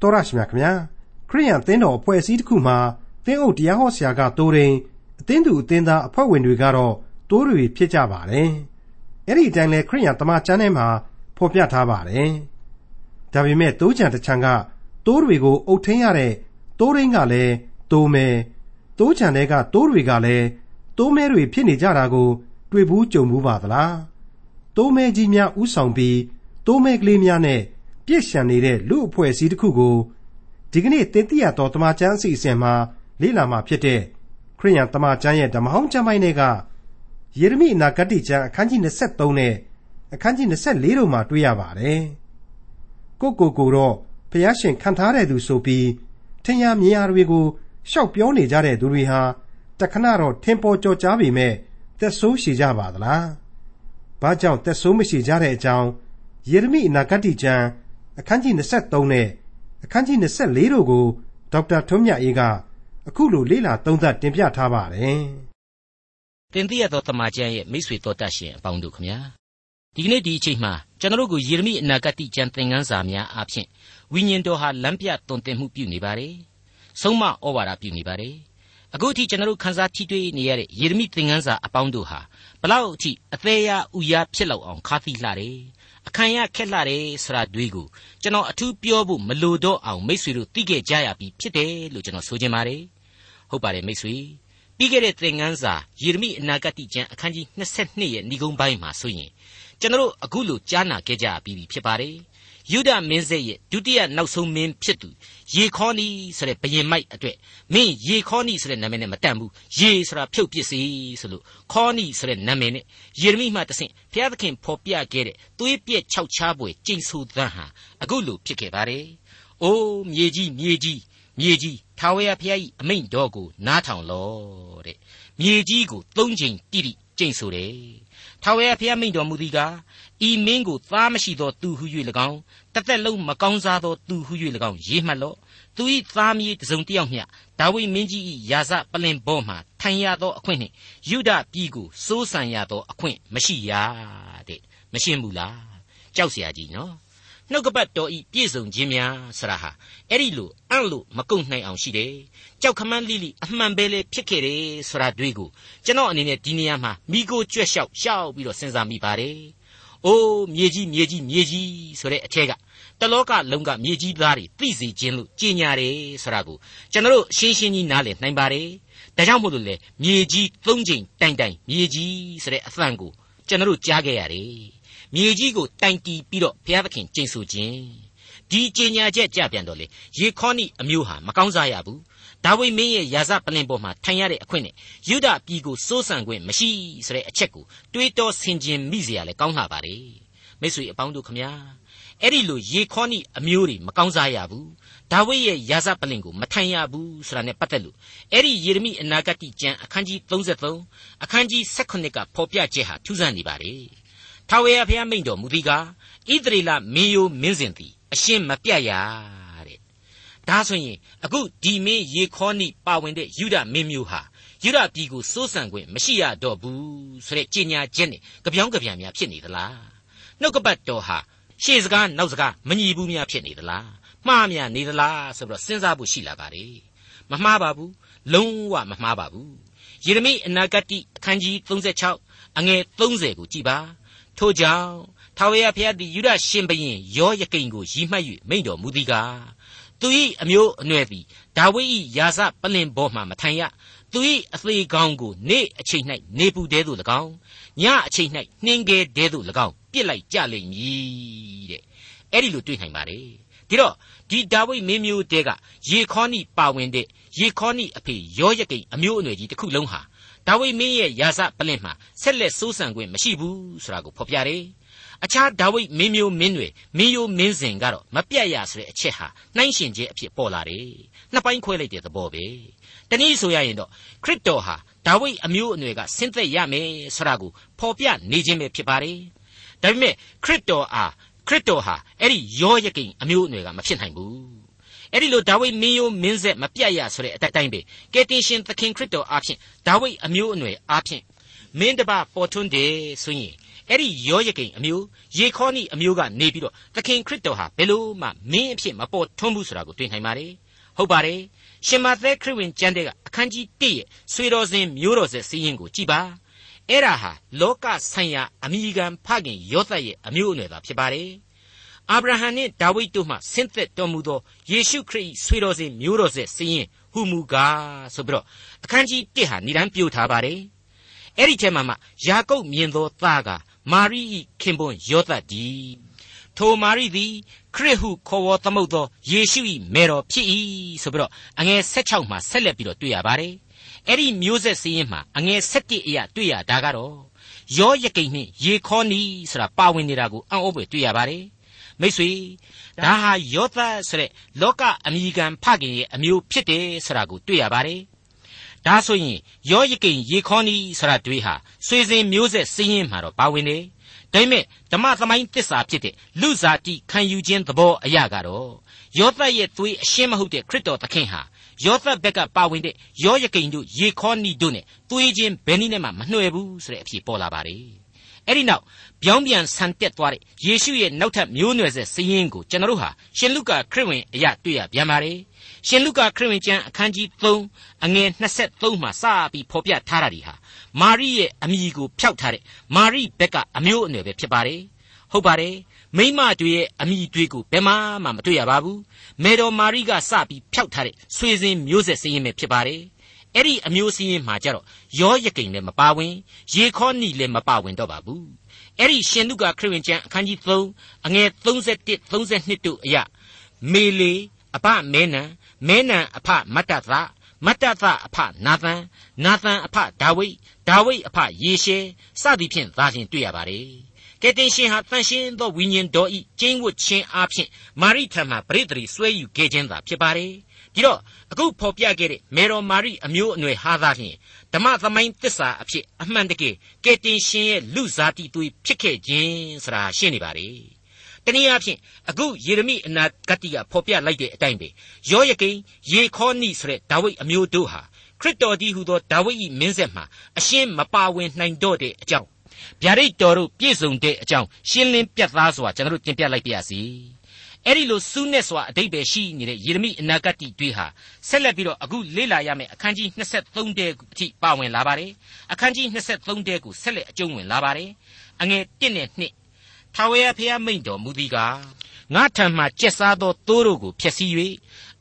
တော်ရရှိမြခင်ဗျာခရိယန်သင်းတော်အဖွဲ့အစည်းတစ်ခုမှာသင်းအုပ်တရားဟောဆရာကတိုးရင်အသင်းသူအသင်းသားအဖွဲ့ဝင်တွေကတော့တိုးတွေဖြစ်ကြပါတယ်အဲ့ဒီအတိုင်းလဲခရိယန်တမန်ကျမ်းထဲမှာဖော်ပြထားပါတယ်ဒါပေမဲ့တိုးချံတချံကတိုးတွေကိုအုပ်ထင်းရတဲ့တိုးရင်းကလည်းတိုးမဲတိုးချံတွေကတိုးတွေကလည်းတိုးမဲတွေဖြစ်နေကြတာကို တွေ့ဘူးကြုံဘူးပါသလားတိုးမဲကြီးများဥဆောင်ပြီးတိုးမဲကလေးများနဲ့ ပြည့်ရှံနေတဲ့လူအဖွဲ့အစည်းတစ်ခုကိုဒီကနေ့တင်ပြရတော်တမချန်းအစီအစဉ်မှာလေ့လာမှာဖြစ်တဲ့ခရိယန်တမချန်းရဲ့ဓမ္မဟောင်းကျမ်းပိုင်းတွေကယေရမိအနာဂတ်ကျမ်းအခန်းကြီး23နဲ့အခန်းကြီး24တို့မှာတွေ့ရပါတယ်။ကိုကိုကိုတော့ဖျားရှင်ခံထားတဲ့သူဆိုပြီးထင်ရမြင်ရတွေကိုရှောက်ပြောနေကြတဲ့သူတွေဟာတခဏတော့ထင်ပေါ်ကြော်ကြားပေမဲ့သက်ဆိုးရှိကြပါသလား။ဘာကြောင့်သက်ဆိုးမရှိကြတဲ့အကြောင်းယေရမိအနာဂတ်ကျမ်း အခန်းကြီး23နဲ့အခန်းကြီး24တို့ကိုဒေါက်တာထွန်းမြတ်အေးကအခုလိုလေ့လာသုံးသပ်တင်ပြထားပါတယ်။တင်ပြရသောတမန်ကျမ်းရဲ့မိတ်ဆွေတော်တတ်ရှင်အပေါင်းတို့ခမညာဒီကနေ့ဒီအချိန်မှာကျွန်တော်တို့ကိုယေရမိအနာဂတ်ကျမ်းသင်ခန်းစာများအားဖြင့်ဝိညာဉ်တော်ဟာလမ်းပြတွင်တင်မှုပြုနေပါတယ်။ဆုံးမဩဝါဒပြုနေပါတယ်။အခုအထိကျွန်တော်တို့ခန်းစားထိတွေ့နေရတဲ့ယေရမိသင်ခန်းစာအပေါင်းတို့ဟာဘလောက်အထိအသေးရဥရဖြစ်လောက်အောင်ခါသီလှတယ် အခမ်းရခက်လာတယ်ဆိုတာတွေးကိုကျွန်တော်အထူးပြောဖို့မလိုတော့အောင်မိษွေတို့သိခဲ့ကြရပြီဖြစ်တယ်လို့ကျွန်တော်ဆိုချင်ပါတယ်ဟုတ်ပါတယ်မိษွေပြီးခဲ့တဲ့သင်ခန်းစာယေရမိအနာဂတ်ကျမ်းအခန်းကြီး22ရဲ့ဏိဂုံးပိုင်းမှာဆိုရင်ကျွန်တော်အခုလိုကြားနာခဲ့ကြပြီးပြီဖြစ်ပါတယ် ယုဒမင်းဆက်ရဲ့ဒုတိယနောက်ဆုံးမင်းဖြစ်သူယေခေါနီဆိုတဲ့ဘယင်မိုက်အတွက်မင်းယေခေါနီဆိုတဲ့နာမည်နဲ့မတန်ဘူးယေဆိုတာဖြုတ်ပစ္စည်းဆိုလို့ခေါနီဆိုတဲ့နာမည်နဲ့ယေရမိမှတဆင့်ဘုရားသခင်ဖော်ပြခဲ့တဲ့သွေးပြက်ခြောက်ခြားပွဲကျိန်ဆူသံဟာအခုလိုဖြစ်ခဲ့ပါတယ်။အိုးမြေကြီးမြေကြီးမြေကြီးထာဝရဘုရား၏အမိန့်တော်ကိုနားထောင်လော့တဲ့။မြေကြီးကိုသုံးချိန်တိတိကျိန်ဆူတယ်။ထာဝရဘုရားမိန့်တော်မူသည်ကား ဤမင်းကိုသားမရှိသောသူဟု၍၎င်းတသက်လုံးမကောင်းစားသောသူဟု၍၎င်းရေးမှတ်လော့သူ၏သားမြေတစုံတစ်ယောက်မျှဒါဝိမင်းကြီး၏ယာစပလင်ဘောမှထိုင်ရသောအခွင့်နှင့်ယုဒပြည်ကိုစိုးစံရသောအခွင့်မရှိရတဲ့မရှင်းဘူးလားကြောက်เสียကြီးနော်နှုတ်ကပတ်တော်ဤပြည့်စုံခြင်းများဆရာဟာအဲ့ဒီလိုအံ့လို့မကုန်နိုင်အောင်ရှိတယ်ကြောက်ခမန်းလိလိအမှန်ပဲလေဖြစ်ခဲ့တယ်ဆိုတာတွေ့ကိုကျွန်တော်အနေနဲ့ဒီနေရာမှာမိကိုကြွက်လျှောက်ရှောက်ပြီးတော့စဉ်းစားမိပါတယ် အိုးမြေကြီးမြေကြီးမြေကြီးဆိုတဲ့အထက်ကတလောကလုံးကမြေကြီးသားတွေသိစေခြင်းလို့ကြီးညာတယ်ဆိုတာကိုကျွန်တော်တို့ရှင်းရှင်းကြီးနားလည်နိုင်ပါတယ်ဒါကြောင့်မို့လို့လေမြေကြီးသုံးချိန်တိုင်တိုင်မြေကြီးဆိုတဲ့အသံကိုကျွန်တော်တို့ကြားခဲ့ရတယ်မြေကြီးကိုတိုင်တီးပြီးတော့ဘုရားသခင်ကျင့်ဆိုခြင်းဒီကျင်ညာချက်ကြပြန်တော့လေယေခေါနိအမျိုးဟာမကောင်းစားရဘူး ဒါဝိမင်းရဲ့ယာစပလင်ပေါ်မှာထိုင်ရတဲ့အခွင့်နဲ့ယူဒပြည်ကိုစိုးစံခွင့်မရှိဆိုတဲ့အချက်ကိုတွေးတောဆင်ခြင်မိเสียရလဲကောင်းလာပါလေမိတ်ဆွေအပေါင်းတို့ခမညာအဲ့ဒီလိုယေခေါနိအမျိုးတွေမကောင်းစားရဘူးဒါဝိရဲ့ယာစပလင်ကိုမထိုင်ရဘူးဆိုတာနဲ့ပတ်သက်လို့အဲ့ဒီယေရမိအနာဂတ်ကျမ်းအခန်းကြီး33အခန်းကြီး18ကဖော်ပြချက်ဟာထူးဆန်းနေပါလေထာဝရဘုရားမိန့်တော်မူသည်ကားဣသရေလမင်းယိုမင်းစဉ်သည်အရှင်းမပြတ်ရတဲ့ ဒါဆိုရင်အခုဒီမင်းယေခေါနိပါဝင်တဲ့ယူဒမင်းမျိုးဟာယူဒပြည်ကိုစိုးစံခွင့်မရှိရတော့ဘူးဆိုတဲ့ကြေညာချက်နဲ့ကြပြောင်းကြပြန်များဖြစ်နေသလားနှုတ်ကပတ်တော်ဟာရှေ့စကားနောက်စကားမညီဘူးများဖြစ်နေသလားမှားများနေသလားဆိုတော့စဉ်းစားဖို့ရှိလာပါလေမမှားပါဘူးလုံးဝမမှားပါဘူးယေရမိအနာဂတ်အခန်းကြီး36အငယ်30ကိုကြည်ပါထို့ကြောင့်ထာဝရဘုရားသည်ယူဒရှင်ဘရင်ယောယကိန်ကိုရည်မှတ်၍မိန့်တော်မူသည်ကား သူ၏အမျိုးအနွယ်သည်ဒါဝိဒ်၏ယာစပလင်ဘောမှမထိုင်ရသူ၏အသေးကောင်းကိုနေ့အချိန်၌နေပူတဲသို့၎င်းညအချိန်၌နှင်းကဲတဲသို့၎င်းပြစ်လိုက်ကြလိမ့်မည်တဲ့အဲ့ဒီလိုတွေ့နိုင်ပါတယ်ဒီတော့ဒီဒါဝိဒ်မင်းမျိုးတဲကယေခေါနိပါဝင်တဲ့ယေခေါနိအဖေယောယကိန်အမျိုးအနွယ်ကြီးတစ်ခုလုံးဟာဒါဝိဒ်မင်းရဲ့ယာစပလင်မှာဆက်လက်စိုးစံခွင့်မရှိဘူးဆိုတာကိုဖော်ပြတယ် အခြားဒါဝိဒ်မင်းမျိုးမင်းတွေမင်းယိုမင်းစဉ်ကတော့မပြတ်ရဆိုတဲ့အချက်ဟာနှိုင်းရှင်ခြင်းအဖြစ်ပေါ်လာတယ်နှစ်ပိုင်းခွဲလိုက်တဲ့သဘောပဲတနည်းဆိုရရင်တော့ခရစ်တော်ဟာဒါဝိဒ်အမျိုးအနွယ်ကဆင်းသက်ရမယ်ဆိုတာကိုဖော်ပြနေခြင်းပဲဖြစ်ပါတယ်ဒါပေမဲ့ခရစ်တော်အားခရစ်တော်ဟာအဲ့ဒီယောယကိန်အမျိုးအနွယ်ကမဖြစ်နိုင်ဘူးအဲ့ဒီလိုဒါဝိဒ်မင်းယိုမင်းဆက်မပြတ်ရဆိုတဲ့အတိုင်းပဲကယ်တင်ရှင်သခင်ခရစ်တော်အားဖြင့်ဒါဝိဒ်အမျိုးအနွယ်အားဖြင့် မင်းတပပေါ်ထွန်းတယ်ဆိုရင်အဲ့ဒီယောယကိန်အမျိုးယေခေါနိအမျိုးကနေပြီးတော့သခင်ခရစ်တော်ဟာဘယ်လို့မှမင်းအဖြစ်မပေါ်ထွန်းဘူးဆိုတာကိုတွေ့နိုင်ပါတယ်ဟုတ်ပါတယ်ရှင်မသက်ခရစ်ဝင်ကျမ်းတဲ့ကအခန်းကြီး1ရဲ့ဆွေတော်စဉ်မျိုးတော်ဆက်စည်းရင်ကိုကြည်ပါအဲ့ဒါဟာလောကဆိုင်ရာအမိခံဖခင်ယောသတ်ရဲ့အမျိုးအနွယ်သာဖြစ်ပါတယ်အာဗြဟံနှင့်ဒါဝိဒ်တို့မှဆင်းသက်တော်မူသောယေရှုခရစ်ဆွေတော်စဉ်မျိုးတော်ဆက်စည်းရင်ဟူမူကားဆိုပြီးတော့အခန်းကြီး1ဟာဏ္ဍန်ပြို့ထားပါတယ် အဲ့ဒီထဲမှာမှယာကုပ်မြင်သောသားကမာရိ၏ခင်ပွန်းယောသတ်ဒီထိုမာရိသည်ခရစ်ဟုခေါ်ဝေါ်သမုတ်သောယေရှု၏မေတော်ဖြစ်၏ဆိုပြီးတော့အငယ်16မှာဆက်လက်ပြီးတော့တွေ့ရပါတယ်အဲ့ဒီမျိုးဆက်စည်းရင်မှာအငယ်17အရာတွေ့ရတာကတော့ယောယကိန်နှင့်ယေခေါနီဆိုတာပါဝင်နေတာကိုအံ့ဩဖွယ်တွေ့ရပါတယ်မိတ်ဆွေဒါဟာယောသဆိုတဲ့လောကအမိခံဖခင်ရဲ့အမျိုးဖြစ်တယ်ဆိုတာကိုတွေ့ရပါတယ် ဒါဆိုရင်ယောယကိန်ယေခေါနီဆိုတာတွေဟာဆွေစဉ်မျိုးဆက်စည်းရင်မှာတော့ပါဝင်တယ်ဒါပေမဲ့ဓမ္မသမိုင်းတစ္ဆာဖြစ်တဲ့လူစားတိခံယူခြင်းသဘောအရာကတော့ယောသရဲ့သွေးအရှင်းမဟုတ်တဲ့ခရစ်တော်သခင်ဟာယောသဘက်ကပါဝင်တဲ့ယောယကိန်တို့ယေခေါနီတို့နဲ့သွေးချင်းဘယ်နည်းနဲ့မှမနှွယ်ဘူးဆိုတဲ့အဖြစ်ပေါ်လာပါတယ်အဲ့ဒီနောက်ပြောင်းပြန်ဆန်တက်သွားတဲ့ယေရှုရဲ့နောက်ထပ်မျိုးနွယ်ဆက်စည်ရင်ကိုကျွန်တော်တို့ဟာရှင်လုကာခရစ်ဝင်အရာတွေ့ရပြန်ပါတယ် ရှင်လုကာခရစ်ဝင်ကျမ်းအခန်းကြီး3အငယ်23မှာစပြီးဖော်ပြထားတာဒီဟာမာရိရဲ့အမိကိုဖျောက်ထားတဲ့မာရိဘက်ကအမျိုးအနွယ်ပဲဖြစ်ပါတယ်ဟုတ်ပါတယ်မိမတွေရဲ့အမိတွေကိုဘယ်မှမှမတွေ့ရပါဘူးမေတော်မာရိကစပြီးဖျောက်ထားတဲ့ဆွေစဉ်မျိုးဆက်စည်းရင်ပဲဖြစ်ပါတယ်အဲ့ဒီအမျိုးစည်းရင်မှာကြတော့ယောယကိန်လည်းမပါဝင်ယေခေါနီလည်းမပါဝင်တော့ပါဘူးအဲ့ဒီရှင်လုကာခရစ်ဝင်ကျမ်းအခန်းကြီး3အငယ်31 32တို့အရမေလေအဖမဲနံ မဲနံအဖမတ္တသမတ္တသအဖနာသန်နာသန်အဖဒါဝိဒါဝိအဖယေရှဲစသည်ဖြင့်သာခြင်းတွေ့ရပါတယ်ကယ်တင်ရှင်ဟာတန်ရှင်းသောဝိညာဉ်တော်ဤကျင်းဝတ်ခြင်းအပြင်မာရိထံမှပရိသေဆွဲယူခဲ့ခြင်းသာဖြစ်ပါတယ်ဒီတော့အခုဖော်ပြခဲ့တဲ့မေတော်မာရိအမျိုးအနွယ်ဟာသာဖြင့်ဓမ္မသမိုင်းတစ္ဆာအဖြစ်အမှန်တကယ်ကယ်တင်ရှင်ရဲ့လူစားတီသွေးဖြစ်ခဲ့ခြင်းဆိုတာရှင်းနေပါလေ တနည်းအားဖြင့်အခုယေရမိအနာဂတ်ကဖော်ပြလိုက်တဲ့အတိုင်းပဲယောယကိန်ယေခေါနိဆိုတဲ့ဒါဝိဒ်အမျိုးတို့ဟာခရစ်တော်ဒီဟူသောဒါဝိဒ်၏မင်းဆက်မှာအရှင်းမပါဝင်နိုင်တော့တဲ့အကြောင်းဗျာဒိတ်တော်တို့ပြည့်စုံတဲ့အကြောင်းရှင်းလင်းပြတ်သားစွာကျွန်တော်တို့တင်ပြလိုက်ပါရစေအဲ့ဒီလိုစူးနဲ့စွာအတိတ်ပဲရှိနေတဲ့ယေရမိအနာဂတ်တွေဟာဆက်လက်ပြီးတော့အခုလေ့လာရမယ့်အခန်းကြီး23တဲအထိပါဝင်လာပါတယ်အခန်းကြီး23တဲကိုဆက်လက်အကျုံးဝင်လာပါတယ်အငယ်1နဲ့2 ထာဝရဘုရားမိန့်တော်မူသည်ကားငါထံမှကျက်စားသောသိုးတို့ကိုဖျက်ဆီး၍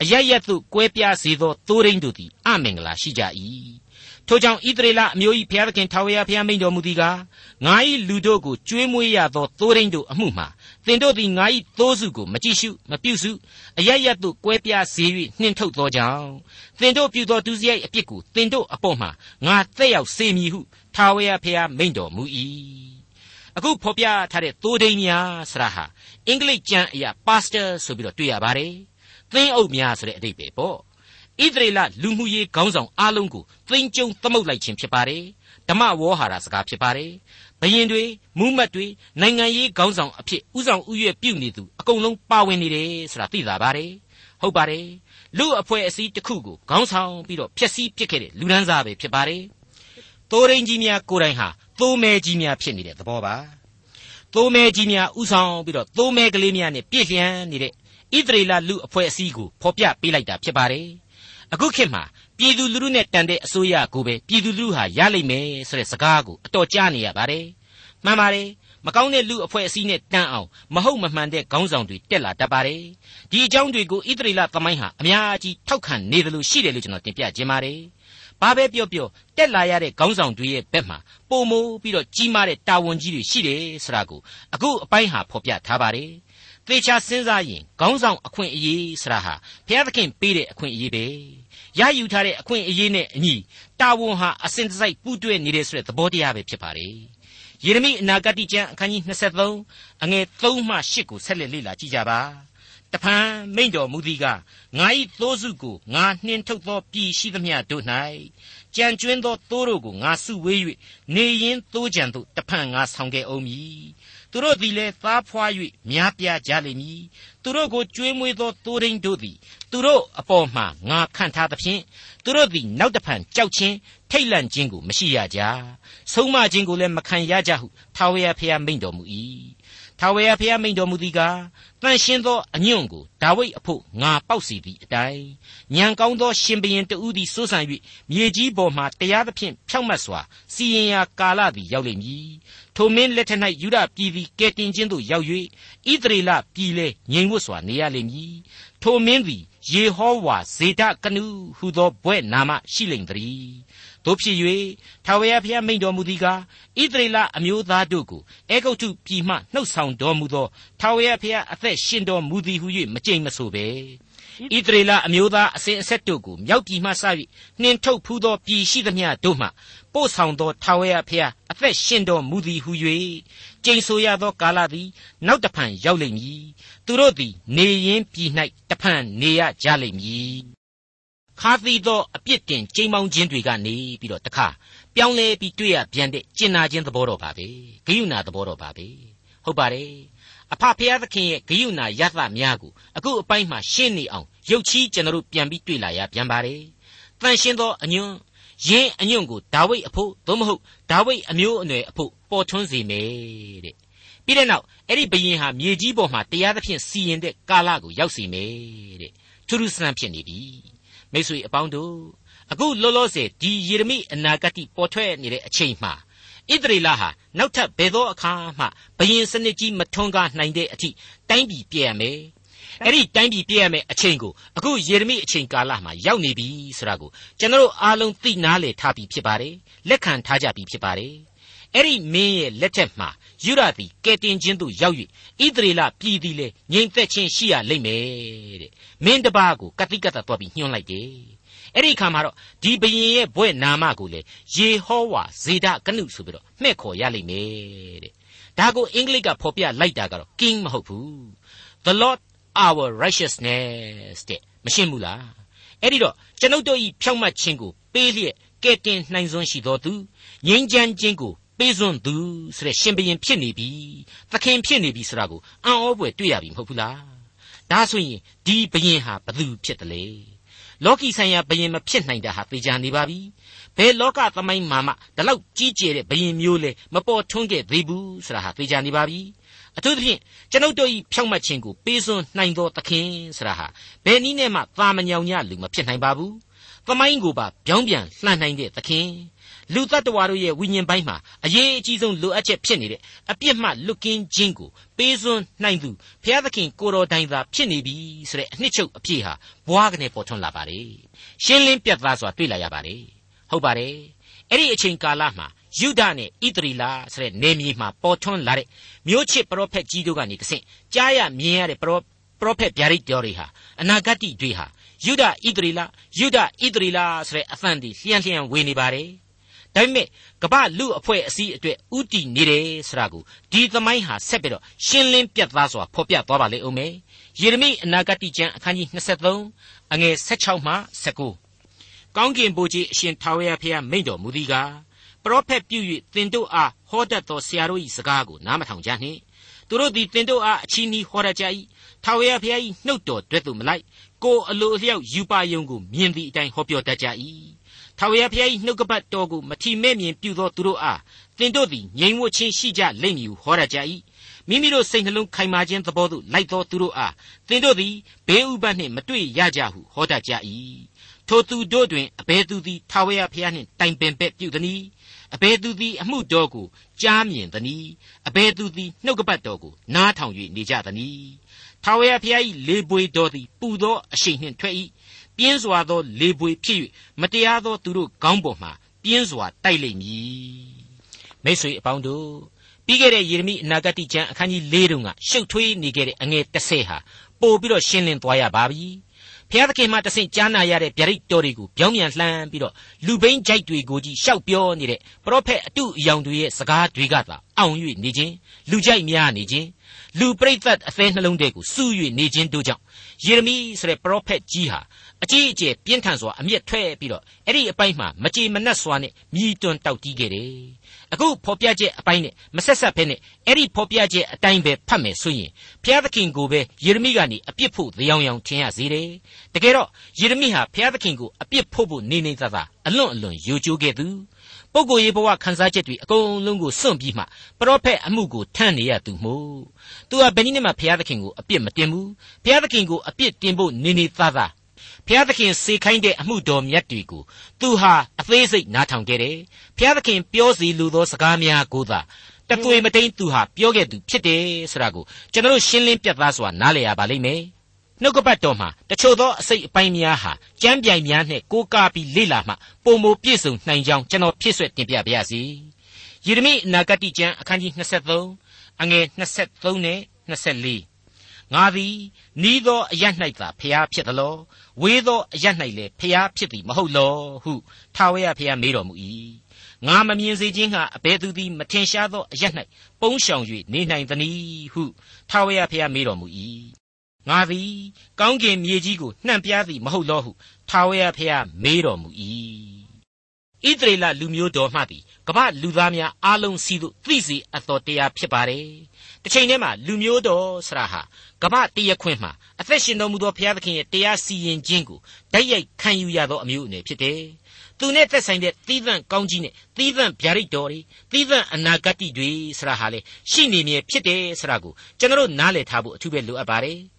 အရရက်သို့ကွဲပြားစေသောသိုးရင်းတို့သည်အမင်္ဂလာရှိကြ၏ထိုကြောင့်ဣသရေလအမျိုး၏ဘုရားသခင်ထာဝရဘုရားမိန့်တော်မူသည်ကားငါ၏လူတို့ကိုကျွေးမွေးရသောသိုးရင်းတို့အမှုမှာသင်တို့သည်ငါ၏သိုးစုကိုမကြည့်ရှုမပြုစုအရရက်သို့ကွဲပြားစေ၍နှင်ထုတ်သောကြောင့်သင်တို့ပြုသောဒုစရိုက်အပြစ်ကိုသင်တို့အပေါ်မှာငါသက်ရောက်စေမည်ဟုထာဝရဘုရားမိန့်တော်မူ၏ အခုဖော်ပြထားတဲ့သိုးဒိန်းများဆရာဟာအင်္ဂလိပ်ကျမ်းအရာ pastor ဆိုပြီးတော့တွေ့ရပါတယ်သင်းအုပ်များဆိုတဲ့အဓိပ္ပာယ်ပေါ့ဣသရေလလူမှုရေးခေါင်းဆောင်အားလုံးကိုသိမ်းကျုံသမုတ်လိုက်ခြင်းဖြစ်ပါတယ်ဓမ္မဝေါ်ဟာရစကားဖြစ်ပါတယ်ဘယင်တွေမူးမတ်တွေနိုင်ငံရေးခေါင်းဆောင်အဖြစ်ဥဆောင်ဥရွက်ပြုနေသူအကုန်လုံးပါဝင်နေတယ်ဆိုတာသိလာပါတယ်ဟုတ်ပါတယ်လူအဖွဲ့အစည်းတစ်ခုကိုခေါင်းဆောင်ပြီးတော့ဖျက်ဆီးပစ်ခဲ့တဲ့လူဒန်းစားပဲဖြစ်ပါတယ် တိုးရင်းကြီးများကိုယ်တိုင်ဟာသိုးမဲကြီးများဖြစ်နေတဲ့သဘောပါသိုးမဲကြီးများဥဆောင်ပြီးတော့သိုးမဲကလေးများနဲ့ပြည့်လျံနေတဲ့ဣသရေလလူအဖွဲ့အစည်းကိုဖော်ပြပေးလိုက်တာဖြစ်ပါတယ်အခုခေတ်မှာပြည်သူလူထုနဲ့တန်တဲ့အစိုးရကိုပဲပြည်သူလူထုဟာရလိမ့်မယ်ဆိုတဲ့စကားကိုအတော်ကြားနေရပါတယ်မှန်ပါတယ်မကောင်းတဲ့လူအဖွဲ့အစည်းနဲ့တန်းအောင်မဟုတ်မမှန်တဲ့ခေါင်းဆောင်တွေတက်လာတတ်ပါတယ်ဒီအကြောင်းတွေကိုဣသရေလသမိုင်းဟာအများကြီးထောက်ခံနေတယ်လို့ရှိတယ်လို့ကျွန်တော်တင်ပြခြင်းပါတယ် ဘာပဲပြောပြောတက်လာရတဲ့ခေါင်းဆောင်တွေရဲ့ဘက်မှာပုံမိုးပြီးတော့ကြီးမားတဲ့တာဝန်ကြီးတွေရှိတယ်ဆိုတာကိုအခုအပိုင်းဟာဖော်ပြထားပါတယ်သေချာစဉ်းစားရင်ခေါင်းဆောင်အခွင့်အရေးဆိုတာဟာဘုရားသခင်ပေးတဲ့အခွင့်အရေးပဲရယူထားတဲ့အခွင့်အရေးနဲ့အညီတာဝန်ဟာအစဉ်တစိုက်ပူးတွဲနေတဲ့ဆိုတဲ့သဘောတရားပဲဖြစ်ပါတယ်ယေရမိအနာဂတိကျမ်းအခန်းကြီး23အငယ်3မှ8ကိုဆက်လက်လေ့လာကြည့်ကြပါ တဖန်မိန့်တော်မူသည်ကငါ၏သိုးစုကိုငါနှင်ထုတ်သောပြည်ရှိသမျှတို့၌ကြံကျွင်းသောသိုးတို့ကိုငါစုဝေး၍နေရင်သိုးကြံသို့တဖန်ငါဆောင်ခဲ့အောင်မည်သူသူတို့သည်လည်းသားဖွား၍များပြားကြလိမ့်မည်သူတို့ကိုကြွေးမွေးသောသိုးရင်းတို့သည်သူတို့အပေါ်မှငါခံထားသဖြင့်သူတို့သည်နောက်တဖန်ကြောက်ခြင်းထိတ်လန့်ခြင်းကိုမရှိရကြဆုံးမခြင်းကိုလည်းမခံရကြဟုထာဝရဘုရားမိန့်တော်မူ၏ ထာဝရဘုရားမိန့်တော်မူသည်ကားတန်ရှင်းသောအညွန့်ကိုဒါဝိဒ်အဖို့ငါပေါက်စီသည့်အတိုင်းညံကောင်းသောရှင်ဘရင်တဦးသည်စိုးစံ၍မြေကြီးပေါ်မှတရားသဖြင့်ဖြောက်မတ်စွာစီရင်ရာကာလသည်ရောက်လိမ့်မည်ထိုမင်းလက်ထက်၌ယူဒပြည်သည်ကဲတင်ခြင်းသို့ရောက်၍ဣသရေလပြည်လဲငြိမ်ဝတ်စွာနေရလိမ့်မည်ထိုမင်းသည်ယေဟောဝါဇေဒကနုဟုသောဘွဲ့နာမရှိလိမ့်သည် တို့ဖြစ်၍ထာဝရဘုရားမိန့်တော်မူသည်ကားဣသရေလအမျိုးသားတို့ကိုအေဂုတ်ထုပြည်မှနှုတ်ဆောင်တော်မူသောထာဝရဘုရားအသက်ရှင်တော်မူသည်ဟု၍မကြိမ်မဆိုပဲဣသရေလအမျိုးသားအစဉ်အဆက်တို့ကိုမြောက်ပြည်မှစ၍နှင်ထုတ်ဖူးသောပြည်ရှိသမျှတို့မှပို့ဆောင်သောထာဝရဘုရားအသက်ရှင်တော်မူသည်ဟု၍ကျိန်ဆိုရသောကာလသည်နောက်တဖန်ရောက်လိမ့်မည်သူတို့သည်နေရင်းပြည်၌တဖန်နေရကြလိမ့်မည် ခါသီသောအပြစ်တင်ကြိမ်မောင်းခြင်းတွေကနေပြီးတော့တခါပြောင်းလဲပြီးတွေ့ရပြန်တဲ့ကျင်နာခြင်းသဘောတော့ပါပဲဂယုဏသဘောတော့ပါပဲဟုတ်ပါတယ်အဖဖျားသခင်ရဲ့ဂယုဏယသများကိုအခုအပိုင်းမှာရှင်းနေအောင်ရုပ်ချီးကျွန်တော်တို့ပြန်ပြီးတွေ့လာရပြန်ပါတယ်တန်ရှင်းသောအညွန့်ယင်းအညွန့်ကိုဒါဝိဒ်အဖို့သို့မဟုတ်ဒါဝိဒ်အမျိုးအနွယ်အဖို့ပေါ်ထွန်းစေမယ်တဲ့ပြီးတဲ့နောက်အဲ့ဒီဘယင်ဟာမြေကြီးပေါ်မှာတရားသဖြင့်စီရင်တဲ့ကာလကိုရောက်စီမယ်တဲ့ထူးထူးဆန်းဖြစ်နေပြီ မိတ်ဆွေအပေါင်းတို့အခုလောလောဆယ်ဒီယေရမိအနာဂတ်ပေါ်ထွက်နေတဲ့အချိန်မှာဣသရေလဟာနောက်ထပ်ဘယ်သောအခါမှဘယင်စနစ်ကြီးမထွန်းကားနိုင်တဲ့အထိတိုင်းပြည်ပြည့်ရမယ်အဲ့ဒီတိုင်းပြည်ပြည့်ရမယ်အချိန်ကိုအခုယေရမိအချိန်ကာလမှာရောက်နေပြီဆိုတာကိုကျွန်တော်အားလုံးသိနာလေထားပြီးဖြစ်ပါတယ်လက်ခံထားကြပြီးဖြစ်ပါတယ် အဲ့ဒီမင်းရဲ့လက်ထက်မှာယူရသည်ကဲတင်ခြင်းသို့ရောက်၍ဣသရေလပြည်သည်လေငြိမ်သက်ခြင်းရှိရလိမ့်မယ်တဲ့မင်းတပားကိုကတိကတ်သွားပြီးညွှန်းလိုက်တယ်အဲ့ဒီခါမှာတော့ဒီဘရင်ရဲ့ဘွဲ့နာမကိုလေယေဟောဝါဇေဒကနုဆိုပြီးတော့မှဲ့ခေါ်ရလိမ့်မယ်တဲ့ဒါကိုအင်္ဂလိပ်ကဖော်ပြလိုက်တာကတော့ king မဟုတ်ဘူး the lord our righteousness တဲ့မရှင်းဘူးလားအဲ့ဒီတော့ကျွန်ုပ်တို့ဤဖြောင့်မတ်ခြင်းကိုပေးလျက်ကဲတင်နိုင်စွမ်းရှိတော်သူငြိမ်းချမ်းခြင်းကို ပေးစွန်းသူဆိုတဲ့ရှင်ဘရင်ဖြစ်နေပြီသခင်ဖြစ်နေပြီဆိုတာကိုအံ့ဩဖွယ်တွေ့ရပြီမဟုတ်ဘူးလားဒါဆိုရင်ဒီဘရင်ဟာဘသူဖြစ်တယ်လေလောကီဆိုင်ရာဘယင်မဖြစ်နိုင်တာဟာသေချာနေပါပြီဘယ်လောကသမိုင်းမှာမှဒီလောက်ကြီးကျယ်တဲ့ဘယင်မျိုးလဲမပေါ်ထွန်းခဲ့သေးဘူးဆိုတာဟာသေချာနေပါပြီအထူးသဖြင့်ကျွန်ုပ်တို့ဤဖြောင့်မတ်ခြင်းကိုပေးစွန်းနိုင်သောသခင်ဆိုတာဟာဘယ်နည်းနဲ့မှသာမညောင်ညလူမဖြစ်နိုင်ပါဘူးသမိုင်းကိုပါပြောင်းပြန်လှန်နိုင်တဲ့သခင် လူတ attva တို့ရဲ့ဝိညာဉ်ပိုင်းမှာအရေးအကြီးဆုံးလိုအပ်ချက်ဖြစ်နေတဲ့အပြစ်မှလွတ်ကင်းခြင်းကိုပေးစွန်းနိုင်သူဘုရားသခင်ကိုတော်တိုင်သာဖြစ်နေပြီဆိုတဲ့အနှစ်ချုပ်အပြည့်ဟာဘွားကနေပေါ်ထွန်းလာပါတယ်ရှင်းလင်းပြတ်သားစွာတွေ့လာရပါတယ်ဟုတ်ပါတယ်အဲ့ဒီအချိန်ကာလမှာယူဒနဲ့ဣသရီလာဆိုတဲ့နေမြေမှာပေါ်ထွန်းလာတဲ့မျိုးချစ်ပရောဖက်ကြီးတို့ကနေတဆင့်ကြားရမြင်ရတဲ့ပရောပရောဖက်ဗျာဒိတ်တော်တွေဟာအနာဂတ်တွေဟာယူဒဣသရီလာယူဒဣသရီလာဆိုတဲ့အသံတွေလျှံလျှံဝေနေပါတယ် ဒါပေမဲ့ကမ္ဘာလူအဖွဲ့အစည်းအတွက်ဥတီနေတယ်ဆိုတာကိုဒီသမိုင်းဟာဆက်ပြီးတော့ရှင်းလင်းပြတ်သားစွာဖော်ပြသွားပါလေဦးမယ်ယေရမိအနာဂတ်ကျမ်းအခန်းကြီး23အငယ်16မှ19ကောင်းကင်ဘုရားအရှင်ထာဝရဘုရားမိန့်တော်မူသည်ကားပရောဖက်ပြု၍သင်တို့အားဟောတတ်သောဆရာတို့၏စကားကိုနားမထောင်ကြနှင့်သူတို့သည်သင်တို့အားအချီးနှီးဟောတတ်ကြ၏ထာဝရဘုရား၏နှုတ်တော်တွေ့သို့မလိုက်ကိုအလိုအလျောက်ယူပါယုံကိုမြင်သည့်အတိုင်းဟောပြောတတ်ကြ၏ ထာဝရဘုရား၏နှုတ်ကပတ်တော်ကိုမထီမဲ့မြင်ပြုသောသူတို့အားသင်တို့သည်ငြိမ်ဝှက်ခြင်းရှိကြလိမ့်မည်ဟုဟောရကြ၏မိမိတို့စိတ်နှလုံးခိုင်မာခြင်းသဘောသို့လိုက်သောသူတို့အားသင်တို့သည်ဘေးဥပတ်နှင့်မတွေ့ရကြဟုဟောတတ်ကြ၏ထိုသူတို့တွင်အဘယ်သူသည်ထာဝရဘုရားနှင့်တိုင်ပင်ပဲ့ပြုသည်။အဘယ်သူသည်အမှုတော်ကိုကြားမြင်သည်။အဘယ်သူသည်နှုတ်ကပတ်တော်ကိုနားထောင်၍နေကြသည်။ထာဝရဘုရား၏လေပွေတော်သည်ပူသောအရှိန်နှင့်ထွက်၏ ပြင်းစွာသောလေပွေဖြစ်၍မတရားသောသူတို့ခေါင်းပေါ်မှာပြင်းစွာတိုက်လိမ့်မည်မိတ်ဆွေအပေါင်းတို့ပြီးခဲ့တဲ့ယေရမိအနာဂတ်ကျမ်းအခန်းကြီး၄တုန်းကရှုပ်ထွေးနေခဲ့တဲ့အငယ်30ဟာပို့ပြီးတော့ရှင်းလင်းသွားရပါပြီဖျားသခင်မှတဆင့်ကြားနာရတဲ့ဗျာဒိတ်တော်တွေကိုပြောင်းပြန်လှမ်းပြီးတော့လူဘိန်းကြိုက်တွေကိုကြီးရှောက်ပြောနေတဲ့ပရောဖက်အတုအယောင်တွေရဲ့စကားတွေကသာအောင်၍နေခြင်းလူကြိုက်များနေခြင်းလူပရိသတ်အသေးနှလုံးတွေကိုစူး၍နေခြင်းတို့ကြောင့် ယေရမိဆိုတဲ့ပရောဖက်ကြီးဟာအကြီးအကျယ်ပြင်းထန်စွာအမျက်ထွက်ပြီးတော့အဲ့ဒီအပိုင်းမှာမကြေမနက်စွာနဲ့မြည်တွန်းတောက်တီးခဲ့တယ်အခုဖော်ပြချက်အပိုင်းနဲ့မဆက်ဆက်ဖဲနဲ့အဲ့ဒီဖော်ပြချက်အတိုင်းပဲဖတ်မယ်ဆိုရင်ဘုရားသခင်ကိုပဲယေရမိကနေအပြစ်ဖို့တရားရောင်ထင်ရစေတယ်တကယ်တော့ယေရမိဟာဘုရားသခင်ကိုအပြစ်ဖို့ဖို့နေနေသာသာအလွန်အလွန်ယိုကျိုးခဲ့သူ ပုဂ္ဂိုလ်ရေးဘဝခန်းစားချက်တွေအကုန်လုံးကိုစွန့်ပြီးမှပရောဖက်အမှုကိုထမ်းနေရသူမို့သူဟာဘယ်နည်းနဲ့မှဘုရားသခင်ကိုအပြစ်မတင်ဘူးဘုရားသခင်ကိုအပြစ်တင်ဖို့နေနေသားသားဘုရားသခင်စေခိုင်းတဲ့အမှုတော်မြတ်တွေကိုသူဟာအသေးစိတ်နားထောင်ခဲ့တယ်ဘုရားသခင်ပြောစီလိုသောစကားများကိုသာတသွေမတိန်သူဟာပြောခဲ့သူဖြစ်တယ်ဆိုတာကိုကျွန်တော်ရှင်းလင်းပြသစွာနားလည်ရပါလိမ့်မယ် နှုတ်ကပတ်တော်မှာတချို့သောအစိတ်အပိုင်းများဟာကြမ်းပြိုင်များနဲ့ကိုးကားပြီးလေ့လာမှပုံမပြည့်စုံနိုင်ကြောင်းကျွန်တော်ဖြစ်ဆွဲတင်ပြပါရစေ။ယေရမိအနာဂတိကျမ်းအခန်းကြီး23အငယ်23နဲ့24ငါသည်နီးသောအရ၌သာဖျားဖြစ်သလောဝေးသောအရ၌လည်းဖျားဖြစ်သည်မဟုတ်လောဟုထာဝရဖျားမေးတော်မူ၏ငါမမြင်စေခြင်းဟာအဘယ်သူသည်မထင်ရှားသောအရ၌ပုန်းရှောင်၍နေနိုင်သနည်းဟုထာဝရဖျားမေးတော်မူ၏ ငါသည်ကောင်းကင်မြေကြီးကိုနှံ့ပြားသည်မဟုတ်လောဟုထာဝရဘုရားမေးတော်မူ၏ဣသရေလလူမျိုးတော်မှသည်ကမ္ဘာလူသားများအားလုံးစီသို့သိစေအပ်သောတရားဖြစ်ပါတယ်။တစ်ချိန်တည်းမှာလူမျိုးတော်ဆရာဟာကမ္ဘာတရခွင့်မှာအသက်ရှင်တော်မူသောဘုရားသခင်ရဲ့တရားစီရင်ခြင်းကိုတိုက်ရိုက်ခံယူရသောအမျိုးအနွယ်ဖြစ်တယ်။သူနဲ့သက်ဆိုင်တဲ့သီးသန့်ကောင်းကြီးနဲ့သီးသန့်ဗျာဒိတ်တော်တွေသီးသန့်အနာဂတ်တွေဆရာဟာလေရှိနေမြဲဖြစ်တယ်ဆရာကိုကျွန်တော်နားလည်ထားဖို့အထူးပဲလိုအပ်ပါတယ်။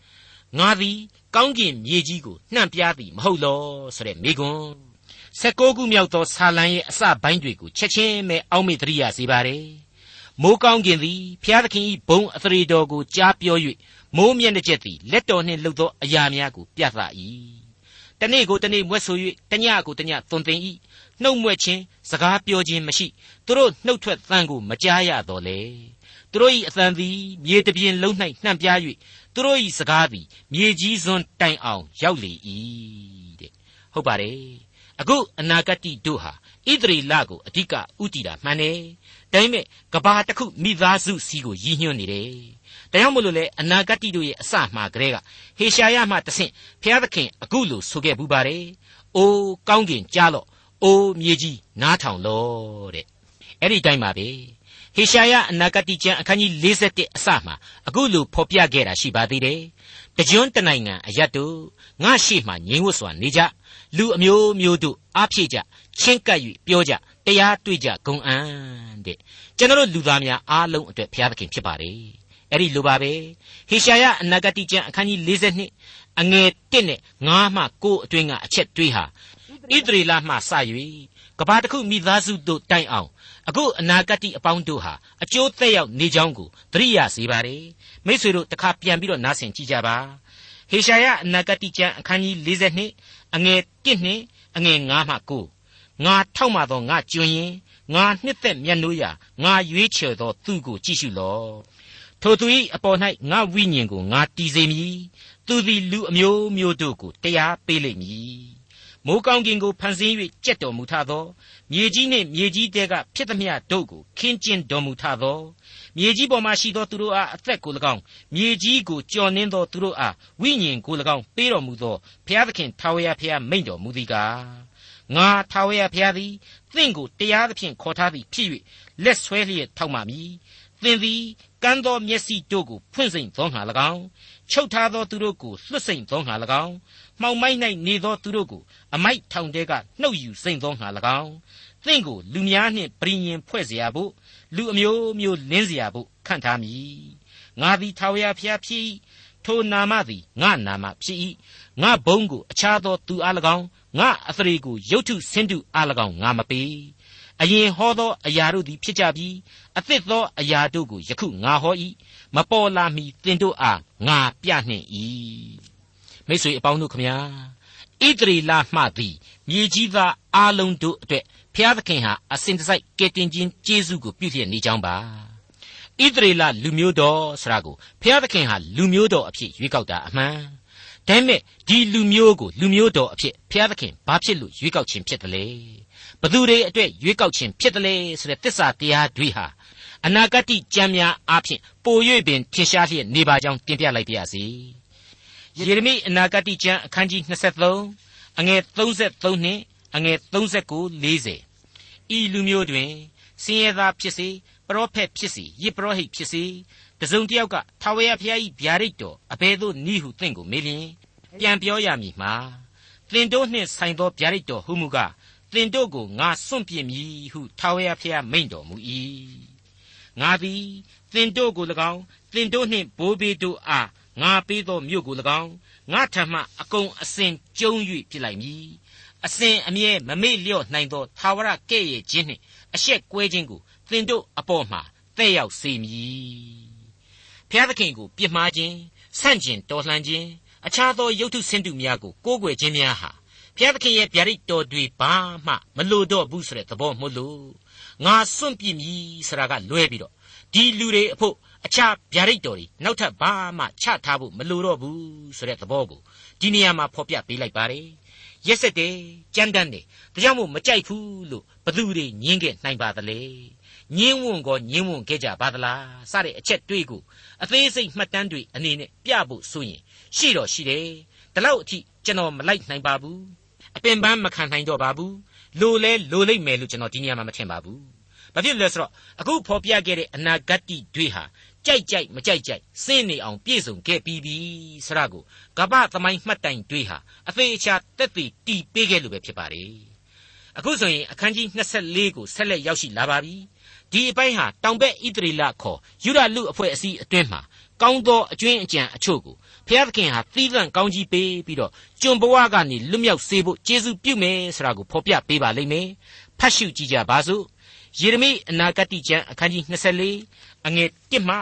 ငါသည်ကောင်းကင်မြေကြီးကိုနှံ့ပြားသည် မဟုတ်လောဆိုတဲ့မိကွန်း16ခုမြောက်သောဆာလံရဲ့အစပိုင်းတွေကိုချက်ချင်းပဲအောက်မေ့သတိရစေပါတယ်မိုးကောင်းကင်သည်ဖျားသခင်၏ဘုံအသရေတော်ကိုကြားပြော၍မိုးမျက်နှာချက်သည်လက်တော်နှင့်လှုပ်သောအရာများကိုပြသ၏တနေ့ကိုတနေ့မွဲ့ဆို၍တညကိုတညသွန်သင်၏နှုတ်မွဲ့ခြင်းစကားပြောခြင်းမရှိသူတို့နှုတ်ထွက်သံကိုမကြားရတော့လေသူတို့၏အသံသည်မြေတပြင်လုံး၌နှံ့ပြား၍ သူတို့၏စကားသည်မြေကြီးစွန်းတိုင်အောင်ရောက်လေ၏တဲ့ဟုတ်ပါတယ်အခုအနာဂတ်တို့ဟာဣသရေလကိုအဓိကဥတည်တာမှန်တယ်ဒါပေမဲ့ကဘာတစ်ခုမိသားစုစီကိုရည်ညွှန်းနေတယ်ဒါကြောင့်မို့လို့လေအနာဂတ်တို့ရဲ့အစမှကလေးကဟေရှာယမှတဆင့်ဘုရားသခင်အခုလိုဆိုခဲ့ဘူးပါတယ်အိုးကောင်းကင်ကြားလော့အိုးမြေကြီးနားထောင်လော့တဲ့အဲ့ဒီတိုင်းပါပဲ ဟေရှာယအနာဂတိကျမ်းအခန်းကြီး41အစမှာအခုလိုဖော်ပြခဲ့တာရှိပါသေးတယ်။တကြွန်းတနိုင်ငံအရတ်တို့ငါရှိမှငြိမ်ဝတ်စွာနေကြလူအမျိုးမျိုးတို့အားဖြည့်ကြချင်းကပ်၍ပြောကြတရားတွေ့ကြဂုံအံ့တဲ့ကျွန်တော်လူသားများအားလုံးအတွက်ဘုရားသခင်ဖြစ်ပါတယ်။အဲ့ဒီလိုပါပဲဟေရှာယအနာဂတိကျမ်းအခန်းကြီး42အငယ်1နဲ့9မှ9အတွင်းကအချက်တွေးဟာဣသရေလမှစ၍ကဘာတခုမိသားစုတို့တိုင်အောင် အခုအနာဂတ်အပေါင်းတို့ဟာအကျိုးသက်ရောက်နေကြောင်းကိုသတိရစေပါ रे မိษွေတို့တစ်ခါပြန်ပြီးတော့နားဆင်ကြည့်ကြပါဟေရှာယအနာဂတ်ကျမ်းအခန်းကြီး42အငယ်1နှင့်အငယ်9မှ9ငါထောက်မှသောငါကျွင်ရင်ငါနှစ်သက်မျက်နှိုးရာငါရွေးချယ်သောသူကိုကြည့်ရှုလော့ထိုသူ၏အပေါ်၌ငါဝိညာဉ်ကိုငါတည်စေမည်သူသည်လူအမျိုးမျိုးတို့ကိုတရားပေးလိမ့်မည်မိုးကောင်းကင်ကိုဖန်ဆင်း၍ကြက်တော်မူထသော မြေကြီးနှင့်မြေကြီးတဲကဖြစ်သမျှတို့ကိုခင်းကျင်းတော်မူထသောမြေကြီးပေါ်မှရှိသောသူတို့အားအသက်ကို၎င်းမြေကြီးကိုကြော်နှင်းသောသူတို့အားဝိညာဉ်ကို၎င်းပေးတော်မူသောဘုရားသခင်ထာဝရဘုရားမိန့်တော်မူသည်ကားငါထာဝရဘုရားသည်သင်ကိုတရားသဖြင့်ခေါ်ထားသည်ဖြစ်၍လက်ဆွဲလျက်ထောက်မှမည်သင်သည်ကမ်းသောမျက်စိတို့ကိုဖွင့်စိမ်သောငါ၎င်းချုပ်ထားသောသူတို့ကိုလွတ်စိမ်သောငါ၎င်း မှောင်မိုက်၌နေသောသူတို့ကိုအမိုက်ထောင်တဲကနှုတ်ယူစိမ်သောငါ၎င်းသင်ကိုလူများနှင့်ပြည်ရင်ဖွဲ့เสียဖို့လူအမျိုးမျိုးလင်းเสียဖို့ခန့်ထားမည်ငါသည်ထာဝရဘုရားဖြစ်၏ထိုနာမသည်ငါနာမဖြစ်၏ငါဘုံကိုအခြားသောသူအား၎င်းငါအသရေကိုရုတ်ထုဆင်းတုအား၎င်းငါမပေးအရင်ဟောသောအရာတို့သည်ဖြစ်ကြပြီအသစ်သောအရာတို့ကိုယခုငါဟော၏မပေါ်လာမီသင်တို့အားငါပြနှင့်၏ မိတ်ဆွေအပေါင်းတို့ခမညာဣသရေလမှသည်မြေကြီးသားအလုံးတို့အတွက်ဖျားသခင်ဟာအစဉ်တစိုက်ကယ်တင်ခြင်းကျေးဇူးကိုပြုဖြစ်နေကြောင်းပါဣသရေလလူမျိုးတော်ဆရာကိုဖျားသခင်ဟာလူမျိုးတော်အဖြစ်ရွေးကောက်တာအမှန်ဒါပေမဲ့ဒီလူမျိုးကိုလူမျိုးတော်အဖြစ်ဖျားသခင်ဘာဖြစ်လို့ရွေးကောက်ခြင်းဖြစ်တယ်လဲဘသူတွေအတွက်ရွေးကောက်ခြင်းဖြစ်တယ်လဲဆိုတဲ့သစ္စာတရားတွေဟာအနာဂတ်ကြံများအားဖြင့်ပို၍ပင်ထင်ရှားလျက်နေပါကြောင်းတင်ပြလိုက်ပါရစေ ယေရမိအနာဂတိကျမ်းအခန်းကြီး23အငယ်33နှင့်အငယ်39 40ဤလူမျိုးတွင်စင်ရသားဖြစ်စေပရောဖက်ဖြစ်စေယစ်ပရောဟိတ်ဖြစ်စေတစုံတစ်ယောက်ကထာဝရဘုရား၏ဗျာဒိတ်တော်အဘယ်သို့နည်းဟုသင်ကိုမေးလျင်ပြန်ပြောရမည်မှာသင်တို့နှင့်ဆိုင်သောဗျာဒိတ်တော်ဟုမူကားသင်တို့ကိုငါစွန့်ပြစ်မည်ဟုထာဝရဘုရားမိန့်တော်မူ၏ငါသည်သင်တို့ကို၎င်းသင်တို့နှင့်ဘိုးဘေးတို့အား ငါပေးသောမြို့ကို၎င်းငါထံမှအကုန်အစင်ကျုံ၍ပြစ်လိုက်မည်အစဉ်အမြဲမမေ့လျော့နိုင်သောသာဝရကဲ့ရဲ့ခြင်းနှင့်အရှက်ကွဲခြင်းကိုသင်တို့အပေါ်မှာတဲ့ရောက်စေမည်ဖျားသခင်ကိုပြစ်မှားခြင်းဆန့်ကျင်တော်လှန်ခြင်းအခြားသောရုပ်ထုဆင်းတုများကိုကိုးကွယ်ခြင်းများဟာဘုရားသခင်ရဲ့ဗျာဒိတ်တော်တွေဘာမှမလိုတော့ဘူးဆိုတဲ့သဘောမို့လို့ငါစွန့်ပြစ်မည်ဆိုတာကလွဲပြီးတော့ဒီလူတွေအဖို့ အခြားဗျာဒိတ်တော်တွေနောက်ထပ်ဘာမှချထားဖို့မလိုတော့ဘူးဆိုတဲ့သဘောကိုဒီနေရာမှာဖော်ပြပေးလိုက်ပါတယ်ရက်ဆက်တယ်ကြမ်းတမ်းတယ်ဒါကြောင့်မို့မကြိုက်ဘူးလို့ဘသူတွေညင်းခဲ့နိုင်ပါသလဲညင်းဝွန်ကောညင်းဝွန်ခဲ့ကြပါသလားစတဲ့အချက်တွေးကိုအသေးစိတ်မှတ်တမ်းတွေအနေနဲ့ပြဖို့ဆိုရင်ရှိတော့ရှိတယ်ဒီလောက်အထိကျွန်တော်မလိုက်နိုင်ပါဘူးအပင်ပန်းမခံနိုင်တော့ပါဘူးလိုလဲလိုလိမ့်မယ်လို့ကျွန်တော်ဒီနေရာမှာမထင်ပါဘူးဘာဖြစ်လဲဆိုတော့အခုဖော်ပြခဲ့တဲ့အနာဂတ်တွေဟာ ကြိုက်ကြိုက်မကြိုက်ကြိုက်စင်းနေအောင်ပြည့်စုံခဲ့ပြီးပြီဆရာကိုကပ္ပသမိုင်းမှတ်တိုင်တွေဟာအသေးအချာတက်တည်တီးပေးခဲ့လို့ပဲဖြစ်ပါတယ်အခုဆိုရင်အခန်းကြီး24ကိုဆက်လက်ရောက်ရှိလာပါပြီဒီအပိုင်းဟာတောင်ဘက်ဣသရေလခေါ်ယူရလူအဖွဲ့အစည်းအတွင်းမှာကောင်းသောအကျွင်းအကြံအချို့ကိုဘုရားသခင်ဟာသီးသန့်ကောင်းကြီးပေးပြီးတော့ကျွန်ဘဝကနေလွတ်မြောက်စေဖို့ကျေးဇူးပြုမယ်ဆိုတာကိုဖော်ပြပေးပါလိမ့်မယ်ဖတ်ရှုကြည့်ကြပါစို့ယေရမိအနာဂတိကျမ်းအခန်းကြီး24 အငယ်1မှ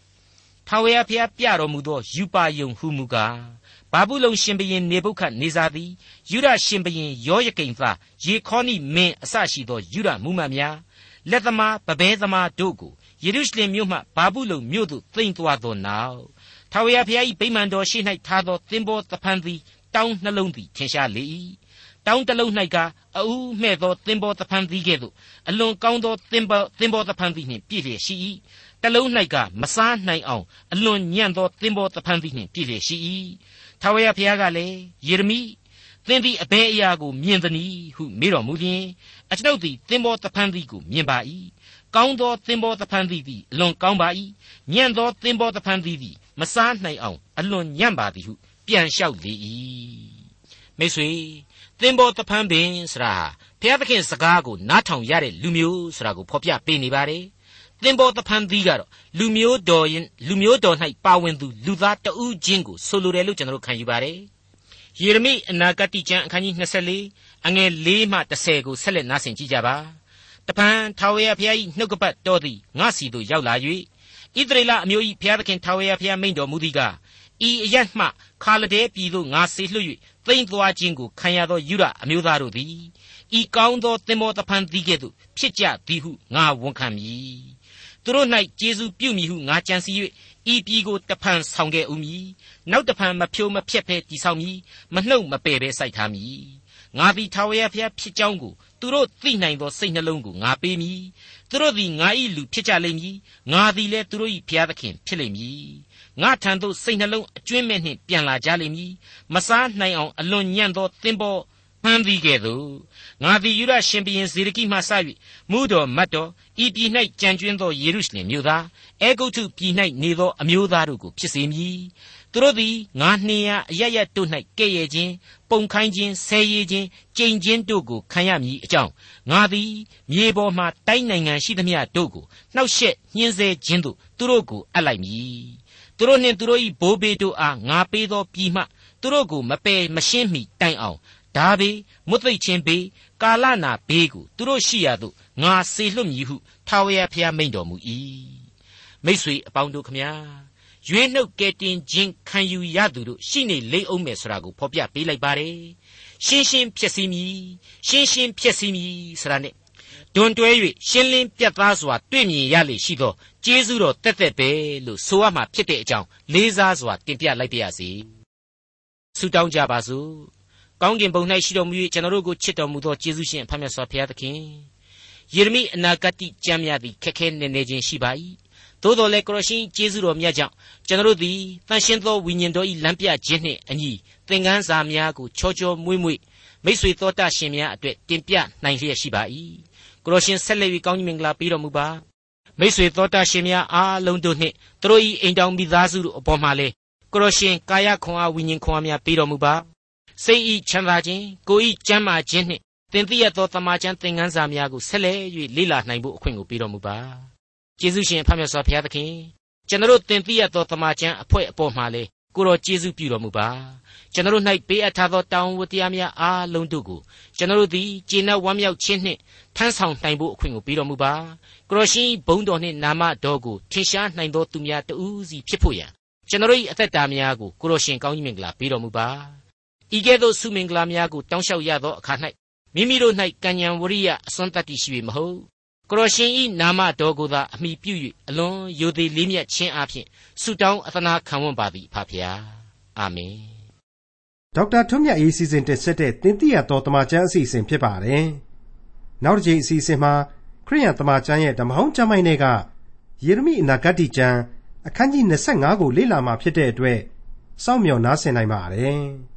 3ထာဝရဘုရားပြတော်မူသောယူပါယုံဟုမူကားဘာဘူးလုံရှင်ဘရင်နေဗုခတ်နေဇာသည်ယူရရှင်ဘရင်ယောယကိမ်သားယေခေါနိမင်းအစရှိသောယူရမူမတ်များလက်သမားပပဲသမားတို့ကိုယေရုရှလင်မြို့မှဘာဘူးလုံမြို့သို့သိမ်းသွားသောနောက်ထာဝရဘုရား၏ဗိမာန်တော်ရှိ၌ထားသောသင်္ဘောသဖန်သည်တောင်းနှလုံးသည်ထင်ရှားလေ၏ တောင်းတလုံး၌ကအူးမှဲ့သောသင်္ဘောသဖန်သီးကဲ့သို့အလွန်ကောင်းသောသင်္ဘောသင်္ဘောသဖန်သီးနှင့်ပြည့်လျက်ရှိ၏တလုံး၌ကမစားနိုင်အောင်အလွန်ညံ့သောသင်္ဘောသဖန်သီးနှင့်ပြည့်လျက်ရှိ၏ထာဝရဘုရားကလည်းယေရမိသင်သည်အဘယ်အရာကိုမြင်သနည်းဟုမေးတော်မူလျင်အကျွန်ုပ်သည်သင်္ဘောသဖန်သီးကိုမြင်ပါ၏ကောင်းသောသင်္ဘောသဖန်သီးသည်အလွန်ကောင်းပါ၏ညံ့သောသင်္ဘောသဖန်သီးသည်မစားနိုင်အောင်အလွန်ညံ့ပါသည်ဟုပြန်လျှောက်လေ၏မိတ်ဆွေ သင်္ဘောတဖန်ပင်ဆိုတာဘုရားသခင်စကားကိုနားထောင်ရတဲ့လူမျိုးဆိုတာကိုဖော်ပြပေးနေပါတယ်သင်္ဘောတဖန်သီးကတော့လူမျိုးတော်ရင်လူမျိုးတော်၌ပါဝင်သူလူသားတဦးချင်းကိုဆိုလိုတယ်လို့ကျွန်တော်တို့ခံယူပါတယ်ယေရမိအနာဂတိကျမ်းအခန်းကြီး24အငယ်4မှ10ကိုဆက်လက်နားဆင်ကြည့်ကြပါတပန်ထာဝရဘုရား၏နှုတ်ကပတ်တော်သည်ငါစီသို့ရောက်လာ၍ဣသရေလအမျိုး၏ဘုရားသခင်ထာဝရဘုရားမိန့်တော်မူသည်ကားဤအရတ်မှခါလဒဲပြည်သို့ငါဆေလွှတ်၍သိမ့်သွားခြင်းကိုခံရသောယူရအမျိုးသားတို့သည်ဤကောင်းသောသင်္ဘောတဖန်သီးကဲ့သို့ဖြစ်ကြသည်ဟုငါဝန်ခံမည်သူတို့၌ကျေးဇူးပြုမည်ဟုငါကြံစီ၍ဤပြည်ကိုတဖန်ဆောင်ခဲ့ဦးမည်နောက်တဖန်မဖြိုးမဖျက်ဘဲတည်ဆောင်မည်မနှုတ်မပယ်ဘဲစိုက်ထားမည်ငါသည်ထာဝရဘုရားဖြစ်ကြောင်းကိုသူတို့သိနိုင်သောစိတ်နှလုံးကိုငါပေးမည်သူတို့သည်ငါ၏လူဖြစ်ကြလိမ့်မည်ငါသည်လည်းသူတို့၏ဘုရားသခင်ဖြစ်လိမ့်မည် ငါထံသို့စိတ်နှလုံးအကျွင်းမဲ့နှင့်ပြန်လာကြလိမ့်မည်မစားနိုင်အောင်အလွန်ညံ့သောသင်္ဘောမှန်းပြီးကဲ့သို့ငါသည်ယူရရှင်ဘီရင်ဇေဒကိမှစ၍မူတော်မတ်တော်ဤပြည်၌ကြံကျွင်းသောယေရုရှလင်မြို့သားအဲဂုတ်ထုပြည်၌နေသောအမျိုးသားတို့ကိုဖြစ်စေမည်သူတို့သည်ငါနှင်ရအရရတို့၌ကဲ့ရဲ့ခြင်းပုံခိုင်းခြင်းဆဲရည်ခြင်းကြိမ်ခြင်းတို့ကိုခံရမည်အကြောင်းငါသည်မြေပေါ်မှတိုင်းနိုင်ငံရှိသမျှတို့ကိုနှောက်ယှက်ညှင်းဆဲခြင်းတို့သူတို့ကိုအပ်လိုက်မည် သူတို့နှင့်သူတို့၏ဘိုးဘေးတို့အားငါပေးသောပြည်မှသူတို့ကိုမပယ်မရှင်းမီတိုင်အောင်ဒါဘေးမွတ်သိပ်ချင်းဘေးကာလနာဘေးကိုသူတို့ရှိရသို့ငါစေလွတ်မည်ဟုထာဝရဘုရားမိန့်တော်မူ၏မိษွေအပေါင်းတို့ခမညာရွေးနှုတ်ကဲတင်ခြင်းခံယူရသူတို့ရှိနေလိမ့်အောင်မယ်ဆိုတာကိုဖော်ပြပေးလိုက်ပါတယ်ရှင်းရှင်းဖြစ်စီမည်ရှင်းရှင်းဖြစ်စီမည်ဆိုတာနဲ့ ဒွန်တွဲ၍ရှင်းလင်းပြတ်သားစွာတွေ့မြင်ရလေရှိသောကျေးဇူးတော်တက်တက်ပဲလို့ဆိုရမှာဖြစ်တဲ့အကြောင်းလေးစားစွာတင်ပြလိုက်ပါရစေဆုတောင်းကြပါစို့ကောင်းကင်ဘုံ၌ရှိတော်မူ၍ကျွန်တော်တို့ကိုချစ်တော်မူသောယေရှုရှင်အဖမြတ်စွာဘုရားသခင်ယေရမိအနာဂတ်ကျမ်းများသည်ခက်ခဲနေနေခြင်းရှိပါ၏သို့တော်လည်းကရောရှင်ကျေးဇူးတော်မြတ်ကြောင့်ကျွန်တော်တို့သည်တန်ရှင်းသောဝိညာဉ်တော်၏လမ်းပြခြင်းနှင့်အညီသင်ခန်းစာများကိုချောချောမွေ့မွေ့မိတ်ဆွေတော်တတ်ရှင်များအတွက်တင်ပြနိုင်လျက်ရှိပါ၏ ကရောရှင်ဆက်လက်ပြီးကောင်းကြီးမင်္ဂလာပေးတော်မူပါမိတ်ဆွေတော်တတ်ရှင်များအားလုံးတို့နှင့်သူတို့၏အိမ်တော်မိသားစုတို့အပေါ်မှာလေကရောရှင်ကာယခွန်အားဝိညာဉ်ခွန်အားများပေးတော်မူပါစိတ်ဤချမ်းသာခြင်းကိုယ်ဤကျမ်းမာခြင်းနှင့်သင်သိရသောတမန်ကျမ်းသင်ခန်းစာများကိုဆက်လက်၍လေ့လာနိုင်ဖို့အခွင့်ကိုပေးတော်မူပါကျေးဇူးရှင်ဖခင်မြတ်စွာဘုရားသခင်ကျွန်တော်သင်သိရသောတမန်ကျမ်းအဖွဲ့အပေါ်မှာလေ ကိုတော်ကျေးဇူးပြုတော်မူပါကျွန်တော်၌ပေးအပ်ထားသောတောင်းဝတရားများအားလုံးတို့ကိုကျွန်တော်သည်ကျေနပ်ဝမ်းမြောက်ခြင်းနှင့်ထမ်းဆောင်နိုင်ဖို့အခွင့်ကိုပေးတော်မူပါကရောရှင်ဘုန်းတော်နှင့်နာမတော်ကိုထင်ရှားနိုင်သောသူများတဦးစီဖြစ်ဖို့ရန်ကျွန်တော်၏အသက်တာများကိုကိုရောရှင်ကောင်းကြီးမင်္ဂလာပေးတော်မူပါဤကဲ့သို့ဆုမင်္ဂလာများကိုတောင်းလျှောက်ရသောအခါ၌မိမိတို့၌ကံဉဏ်ဝရိယအစွမ်းတတ္တိရှိ၍မဟုတ် ကရောရှင်ဤနာမတော်ကိုသာအမိပြု၍အလွန်ယိုသေးလေးမြတ်ခြင်းအပြင်ဆုတောင်းအသနာခံဝန်ပါသည်ဖဖျားအာမင်ဒေါက်တာထွန်းမြတ်ရေးစီစဉ်တင်ဆက်တဲ့တင်ပြရတော်တမချန်းအစီအစဉ်ဖြစ်ပါတယ်နောက်တစ်ချိန်အစီအစဉ်မှာခရိယန်တမချန်းရဲ့ဓမ္မဟောင်းကျမ်းပိုင်းတွေကယေရမိအနာဂတ်ကျမ်းအခန်းကြီး25ကိုလေ့လာမှာဖြစ်တဲ့အတွက်စောင့်မျှော်နားဆင်နိုင်ပါတယ်။